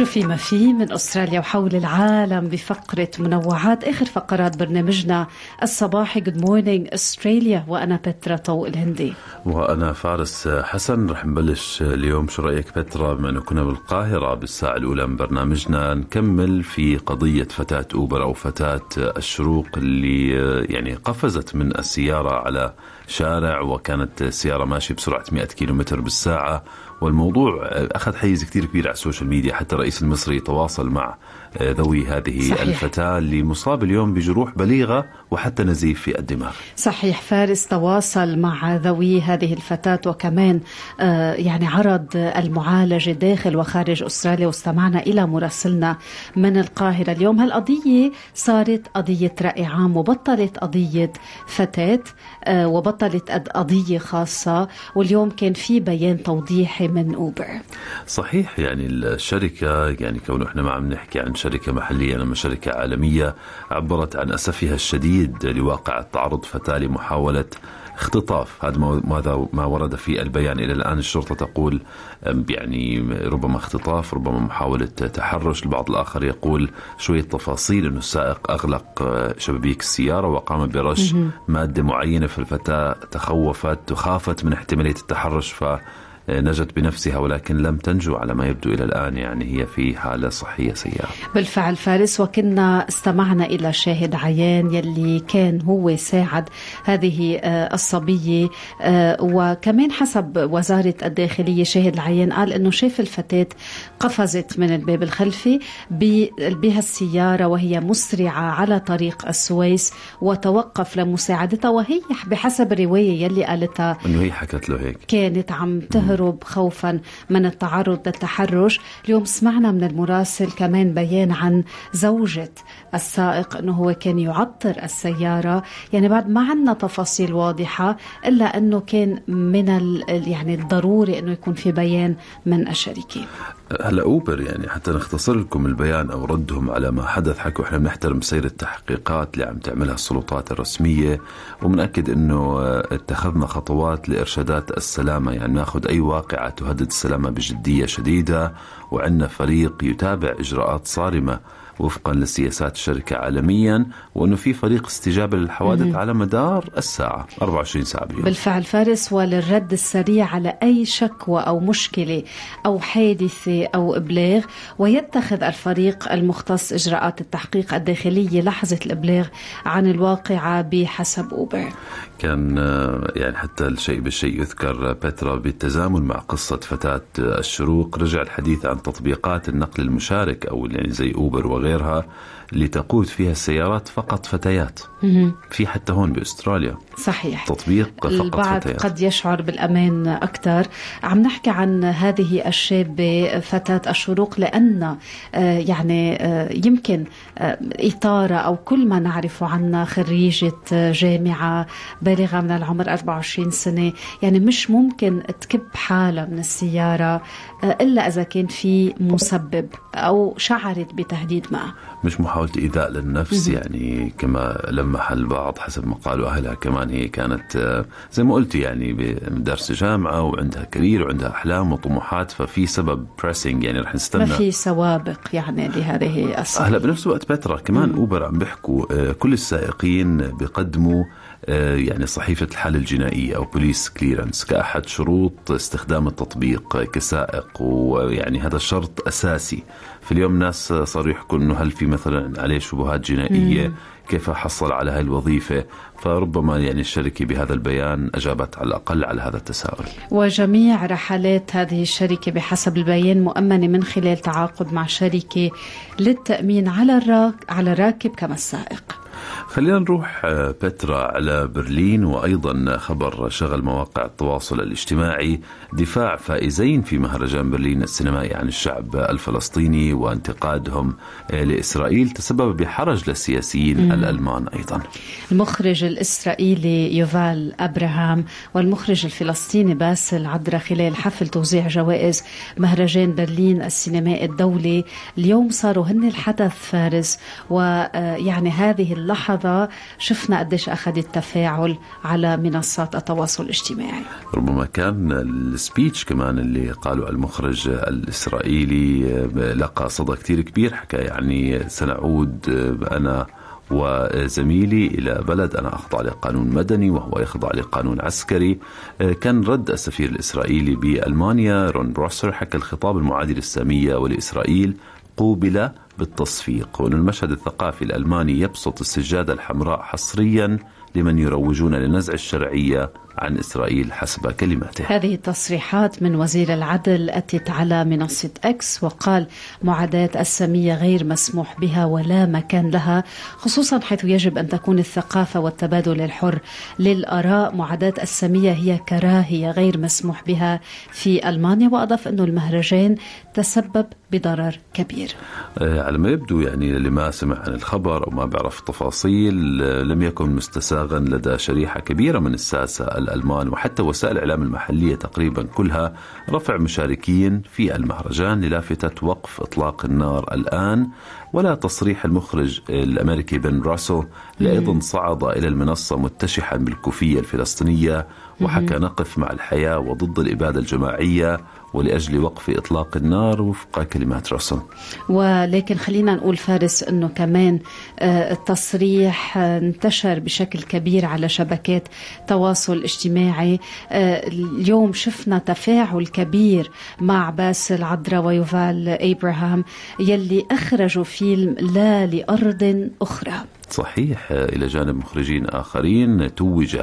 شو في ما في من أستراليا وحول العالم بفقرة منوعات آخر فقرات برنامجنا الصباحي. Good Morning Australia وأنا بترا طوق الهندي. وأنا فارس حسن. رح نبلش اليوم. شو رأيك بترا؟ بما أنه كنا بالقاهرة بالساعة الأولى من برنامجنا نكمل في قضية فتاة أوبر أو فتاة الشروق اللي يعني قفزت من السيارة على شارع وكانت السيارة ماشية بسرعة 100 كيلومتر بالساعة. والموضوع أخذ حيز كثير كبير على ال social media حتى الرئيس المصري تواصل مع ذوي هذه صحيح. الفتاة اللي مصاب اليوم بجروح بليغة وحتى نزيف في الدماغ صحيح فارس تواصل مع ذوي هذه الفتاة وكمان يعني عرض المعالجة داخل وخارج أستراليا واستمعنا إلى مراسلنا من القاهرة اليوم هالقضية صارت قضية رأي عام وبطلت قضية فتاة وبطلت قضية خاصة واليوم كان في بيان توضيحي من أوبر. صحيح يعني الشركة يعني كونه إحنا ما عم نحكي عن شركة محلية إنما شركة عالمية عبرت عن أسفها الشديد لواقع تعرض فتاة لمحاولة اختطاف. هذا ماذا ما ورد في البيان إلى الآن. الشرطة تقول يعني ربما اختطاف ربما محاولة تحرش. البعض الآخر يقول شوية تفاصيل إنه السائق أغلق شبابيك السيارة وقام برش مادة معينة فالفتاة تخوفت وخافت من احتمالية التحرش ف نجت بنفسها ولكن لم تنجو على ما يبدو إلى الآن يعني هي في حالة صحية سيئة. بالفعل فارس وكنا استمعنا إلى شاهد عيان يلي كان هو ساعد هذه الصبية وكمان حسب وزارة الداخلية شاهد العيان قال أنه شاف الفتاة قفزت من الباب الخلفي بها السيارة وهي مسرعة على طريق السويس وتوقف لمساعدتها وهي بحسب الرواية يلي قالتها أنه هي حكت له هيك. كانت عم تهرب تهرب خوفا من التعرض للتحرش. اليوم سمعنا من المراسل كمان بيان عن زوجة السائق أنه هو كان يعطر السيارة. يعني بعد ما عندنا تفاصيل واضحة إلا أنه كان من يعني الضروري أنه يكون في بيان من الشركة هلا أوبر يعني حتى نختصر لكم البيان أو ردهم على ما حدث. حكوا إحنا بنحترم سير التحقيقات اللي عم تعملها السلطات الرسمية وبناكد إنه اتخذنا خطوات لإرشادات السلامة. يعني ناخذ أي واقعة تهدد السلامة بجدية شديدة وعندنا فريق يتابع إجراءات صارمة وفقا لسياسات الشركة عالميا وأنه في فريق استجابة للحوادث مم. على مدار الساعة 24 ساعة باليوم بالفعل فارس وللرد السريع على أي شكوى أو مشكلة أو حادثة أو إبلاغ ويتخذ الفريق المختص إجراءات التحقيق الداخلية لحظة الإبلاغ عن الواقعة بحسب أوبر. كان يعني حتى الشيء بالشيء يذكر بترا بالتزامن مع قصة فتاة الشروق رجع الحديث عن تطبيقات النقل المشارك أو يعني زي أوبر وغيرها اللي تقود فيها السيارات فقط فتيات. في حتى هون بأستراليا. صحيح. تطبيق فقط البعض فتيات. قد يشعر بالأمان أكثر. عم نحكي عن هذه الشابة فتاة الشروق لأن يعني يمكن اطاره أو كل ما نعرفه عنها خريجة جامعة بالغة من العمر 24 سنة. يعني مش ممكن تكب حالها من السيارة إلا إذا كان في مسبب أو شعرت بتهديد ما مش محاولة إيذاء للنفس يعني كما لمح البعض حسب ما قالوا أهلها كمان هي كانت زي ما قلت يعني بدرس جامعة وعندها career وعندها أحلام وطموحات ففي سبب pressing يعني رح نستنى. ما في سوابق يعني لهذه القصة هلا بنفس الوقت بترا كمان أوبر عم بيحكوا كل السائقين بيقدموا يعني صحيفة الحالة الجنائية أو police clearance كأحد شروط استخدام التطبيق كسائق ويعني هذا شرط أساسي. في اليوم ناس صاروا يحكوا إنه هل في مثلا عليه شبهات جنائية؟ مم. كيف حصل على هاي الوظيفة؟ فربما يعني الشركة بهذا البيان أجابت على الأقل على هذا التساؤل. وجميع رحلات هذه الشركة بحسب البيان مؤمنة من خلال تعاقد مع شركة للتأمين على الراك على الراكب كما السائق. خلينا نروح بترا على برلين وأيضا خبر شغل مواقع التواصل الاجتماعي دفاع فائزين في مهرجان برلين السينمائي عن الشعب الفلسطيني وانتقادهم لإسرائيل تسبب بحرج للسياسيين مم. الألمان أيضا. المخرج الإسرائيلي يوفال أبراهام والمخرج الفلسطيني باسل عدرا خلال حفل توزيع جوائز مهرجان برلين السينمائي الدولي اليوم صاروا هن الحدث فارس ويعني هذه اللحظة شفنا قديش أخذت تفاعل على منصات التواصل الاجتماعي. ربما كان السبيتش كمان اللي قالوا المخرج الإسرائيلي لقى صدى كتير كبير حكى يعني سنعود أنا وزميلي إلى بلد أنا أخضع لقانون مدني وهو يخضع لقانون عسكري. كان رد السفير الإسرائيلي بألمانيا رون بروسر حكى الخطاب المعادي للسامية ولإسرائيل قوبل بالتصفيق. وأن المشهد الثقافي الألماني يبسط السجادة الحمراء حصريا لمن يروجون لنزع الشرعية عن إسرائيل حسب كلماته. هذه التصريحات من وزير العدل أتت على منصة أكس وقال معاداة السامية غير مسموح بها ولا مكان لها خصوصا حيث يجب أن تكون الثقافة والتبادل الحر. للآراء معاداة السامية هي كراهية غير مسموح بها في ألمانيا وأضاف أنه المهرجان تسبب بضرر كبير. آه، على ما يبدو يعني اللي ما سمع عن الخبر أو ما بيعرف التفاصيل آه، لم يكن مستساغا لدى شريحة كبيرة من الساسة الألمان وحتى وسائل الإعلام المحلية تقريبا كلها رفع مشاركين في المهرجان للافتة وقف إطلاق النار الآن ولا تصريح المخرج الأمريكي بن راسو لأيضا صعد إلى المنصة متشحا بالكوفية الفلسطينية وحكى نقف مع الحياة وضد الإبادة الجماعية ولأجل وقف إطلاق النار وفق كلمات رسم ولكن خلينا نقول فارس أنه كمان آه، التصريح آه، انتشر بشكل كبير على شبكات تواصل اجتماعي. آه، اليوم شفنا تفاعل كبير مع باسل عدرا ويوفال إبراهام يلي أخرجوا فيلم لا لأرض أخرى. صحيح إلى جانب مخرجين آخرين توج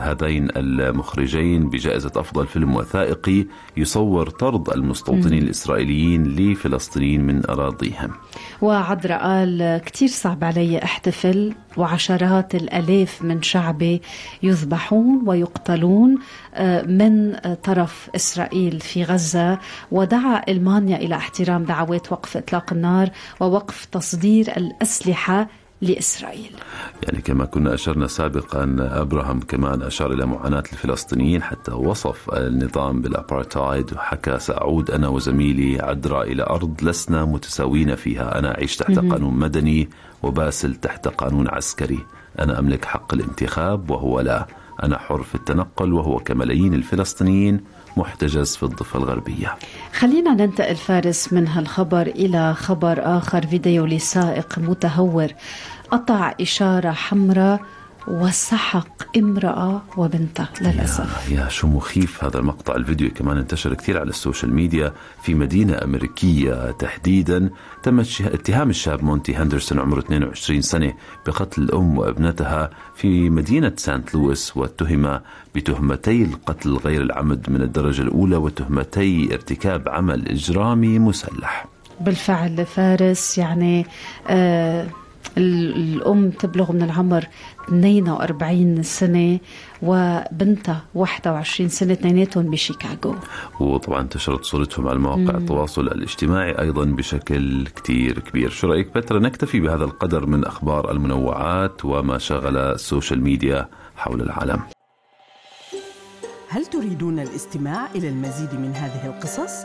هذين المخرجين بجائزة أفضل فيلم وثائقي يصور طرد المستوطنين الإسرائيليين لفلسطين من أراضيهم. وعذرا قال كتير صعب علي أحتفل وعشرات الألاف من شعبي يذبحون ويقتلون آه، من طرف إسرائيل في غزة. ودعا ألمانيا إلى احترام دعوات وقف إطلاق النار ووقف تصدير الأسلحة لإسرائيل. يعني كما كنا أشرنا سابقا أبراهام كمان أشار إلى معاناة الفلسطينيين حتى وصف النظام بالأبارتايد وحكى سأعود أنا وزميلي عدرا إلى أرض لسنا متساوين فيها أنا أعيش تحت قانون مدني وباسل تحت قانون عسكري. أنا أملك حق الانتخاب وهو لا أنا حر في التنقل وهو كملايين الفلسطينيين محتجز في الضفة الغربية. خلينا ننتقل فارس من هالخبر إلى خبر آخر فيديو لسائق متهور. قطع إشارة حمراء وسحق امرأة وبنتها للأسف. يا, يا شو مخيف هذا المقطع. الفيديو كمان انتشر كثير على ال social media في مدينة أمريكية تحديدا. تم اتهام الشاب مونتي هندرسون عمره 22 سنة بقتل الأم وابنتها في مدينة سانت لويس واتهم بتهمتي القتل غير العمد من الدرجة الأولى وتهمتي ارتكاب عمل إجرامي مسلح. بالفعل فارس يعني آه الأم تبلغ من العمر 42 سنة وبنتها 21 سنة اثنيناتهم بشيكاغو. وطبعا انتشرت صورتهم على مواقع التواصل الاجتماعي أيضا بشكل كتير كبير. شو رأيك بترا نكتفي بهذا القدر من أخبار المنوعات وما شغل ال social media حول العالم؟ هل تريدون الاستماع إلى المزيد من هذه القصص؟